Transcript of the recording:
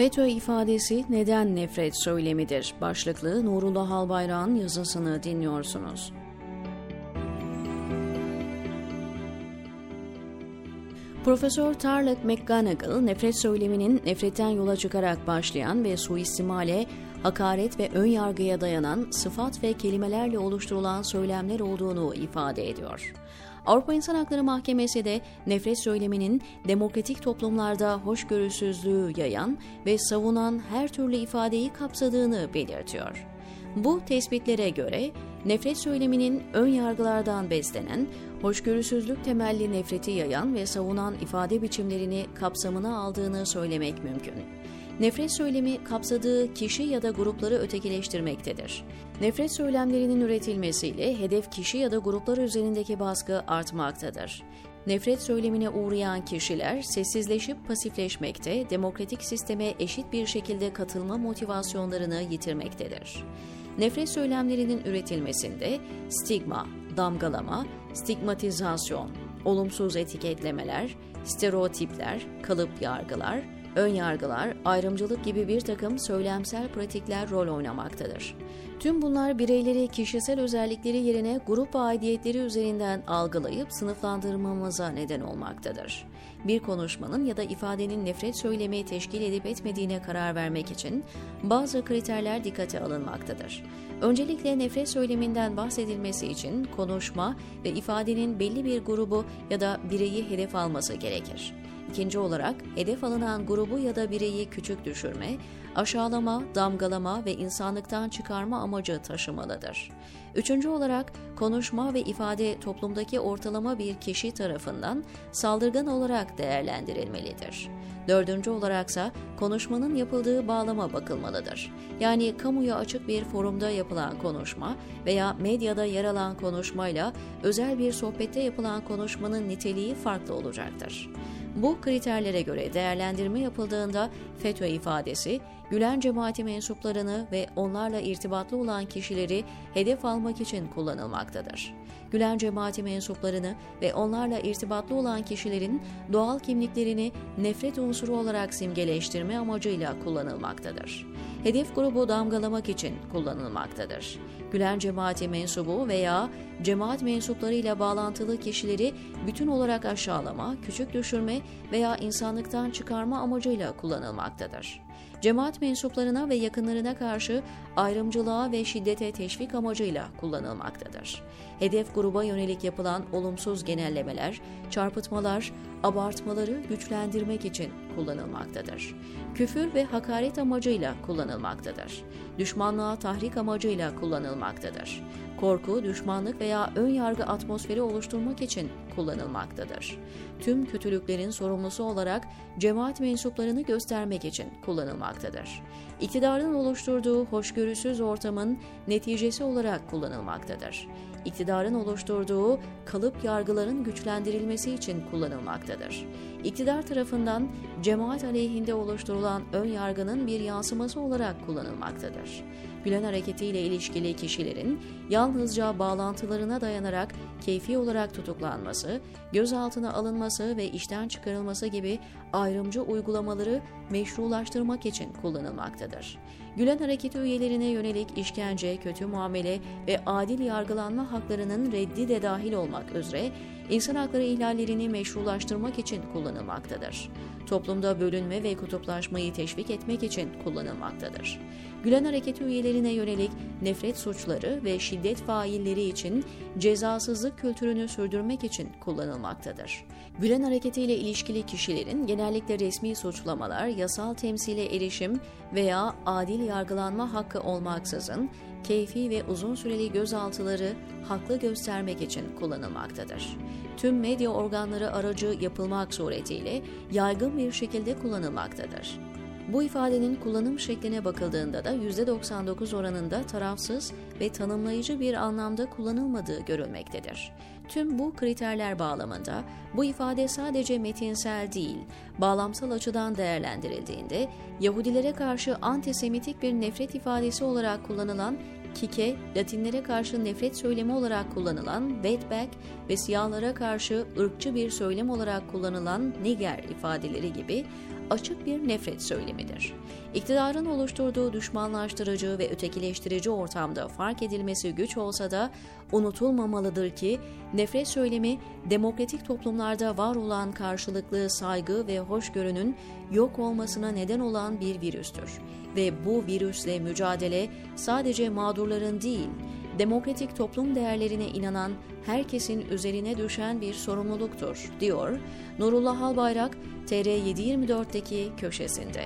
FETÖ ifadesi neden nefret söylemidir? Başlıklı Nurullah Albayrak'ın yazısını dinliyorsunuz. Profesör Tarlek McGonagall, nefret söyleminin nefretten yola çıkarak başlayan ve suistimale, hakaret ve ön yargıya dayanan sıfat ve kelimelerle oluşturulan söylemler olduğunu ifade ediyor. Avrupa İnsan Hakları Mahkemesi de nefret söyleminin demokratik toplumlarda hoşgörüsüzlüğü yayan ve savunan her türlü ifadeyi kapsadığını belirtiyor. Bu tespitlere göre nefret söyleminin ön yargılardan beslenen, hoşgörüsüzlük temelli nefreti yayan ve savunan ifade biçimlerini kapsamına aldığını söylemek mümkün nefret söylemi kapsadığı kişi ya da grupları ötekileştirmektedir. Nefret söylemlerinin üretilmesiyle hedef kişi ya da gruplar üzerindeki baskı artmaktadır. Nefret söylemine uğrayan kişiler sessizleşip pasifleşmekte, demokratik sisteme eşit bir şekilde katılma motivasyonlarını yitirmektedir. Nefret söylemlerinin üretilmesinde stigma, damgalama, stigmatizasyon, olumsuz etiketlemeler, stereotipler, kalıp yargılar, ön yargılar, ayrımcılık gibi bir takım söylemsel pratikler rol oynamaktadır. Tüm bunlar bireyleri kişisel özellikleri yerine grup aidiyetleri üzerinden algılayıp sınıflandırmamıza neden olmaktadır. Bir konuşmanın ya da ifadenin nefret söylemi teşkil edip etmediğine karar vermek için bazı kriterler dikkate alınmaktadır. Öncelikle nefret söyleminden bahsedilmesi için konuşma ve ifadenin belli bir grubu ya da bireyi hedef alması gerekir. İkinci olarak hedef alınan grubu ya da bireyi küçük düşürme, aşağılama, damgalama ve insanlıktan çıkarma amacı taşımalıdır. Üçüncü olarak konuşma ve ifade toplumdaki ortalama bir kişi tarafından saldırgan olarak değerlendirilmelidir. Dördüncü olaraksa konuşmanın yapıldığı bağlama bakılmalıdır. Yani kamuya açık bir forumda yapılan konuşma veya medyada yer alan konuşmayla özel bir sohbette yapılan konuşmanın niteliği farklı olacaktır. Bu kriterlere göre değerlendirme yapıldığında FETÖ ifadesi, Gülen cemaati mensuplarını ve onlarla irtibatlı olan kişileri hedef almak için kullanılmaktadır. Gülen cemaati mensuplarını ve onlarla irtibatlı olan kişilerin doğal kimliklerini nefret unsuru olarak simgeleştirme amacıyla kullanılmaktadır. Hedef grubu damgalamak için kullanılmaktadır. Gülen cemaati mensubu veya cemaat mensuplarıyla bağlantılı kişileri bütün olarak aşağılama, küçük düşürme veya insanlıktan çıkarma amacıyla kullanılmaktadır cemaat mensuplarına ve yakınlarına karşı ayrımcılığa ve şiddete teşvik amacıyla kullanılmaktadır. Hedef gruba yönelik yapılan olumsuz genellemeler, çarpıtmalar, abartmaları güçlendirmek için kullanılmaktadır. Küfür ve hakaret amacıyla kullanılmaktadır. Düşmanlığa tahrik amacıyla kullanılmaktadır. Korku, düşmanlık veya ön yargı atmosferi oluşturmak için kullanılmaktadır. Tüm kötülüklerin sorumlusu olarak cemaat mensuplarını göstermek için kullanılmaktadır. İktidarın oluşturduğu hoşgörüsüz ortamın neticesi olarak kullanılmaktadır iktidarın oluşturduğu kalıp yargıların güçlendirilmesi için kullanılmaktadır. İktidar tarafından cemaat aleyhinde oluşturulan ön yargının bir yansıması olarak kullanılmaktadır. Gülen hareketiyle ilişkili kişilerin yalnızca bağlantılarına dayanarak keyfi olarak tutuklanması, gözaltına alınması ve işten çıkarılması gibi ayrımcı uygulamaları meşrulaştırmak için kullanılmaktadır. Gülen hareketi üyelerine yönelik işkence, kötü muamele ve adil yargılanma haklarının reddi de dahil olmak üzere insan hakları ihlallerini meşrulaştırmak için kullanılmaktadır. Toplumda bölünme ve kutuplaşmayı teşvik etmek için kullanılmaktadır. Gülen hareketi üyelerine yönelik nefret suçları ve şiddet failleri için cezasızlık kültürünü sürdürmek için kullanılmaktadır. Gülen hareketiyle ilişkili kişilerin genellikle resmi suçlamalar, yasal temsile erişim veya adil yargılanma hakkı olmaksızın keyfi ve uzun süreli gözaltıları haklı göstermek için kullanılmaktadır. Tüm medya organları aracı yapılmak suretiyle yaygın bir şekilde kullanılmaktadır. Bu ifadenin kullanım şekline bakıldığında da %99 oranında tarafsız ve tanımlayıcı bir anlamda kullanılmadığı görülmektedir. Tüm bu kriterler bağlamında bu ifade sadece metinsel değil, bağlamsal açıdan değerlendirildiğinde Yahudilere karşı antisemitik bir nefret ifadesi olarak kullanılan kike, Latinlere karşı nefret söylemi olarak kullanılan wetback ve siyahlara karşı ırkçı bir söylem olarak kullanılan niger ifadeleri gibi açık bir nefret söylemidir. İktidarın oluşturduğu düşmanlaştırıcı ve ötekileştirici ortamda fark edilmesi güç olsa da unutulmamalıdır ki nefret söylemi demokratik toplumlarda var olan karşılıklı saygı ve hoşgörünün yok olmasına neden olan bir virüstür ve bu virüsle mücadele sadece mağdurların değil, demokratik toplum değerlerine inanan herkesin üzerine düşen bir sorumluluktur, diyor Nurullah Albayrak TR724'deki köşesinde.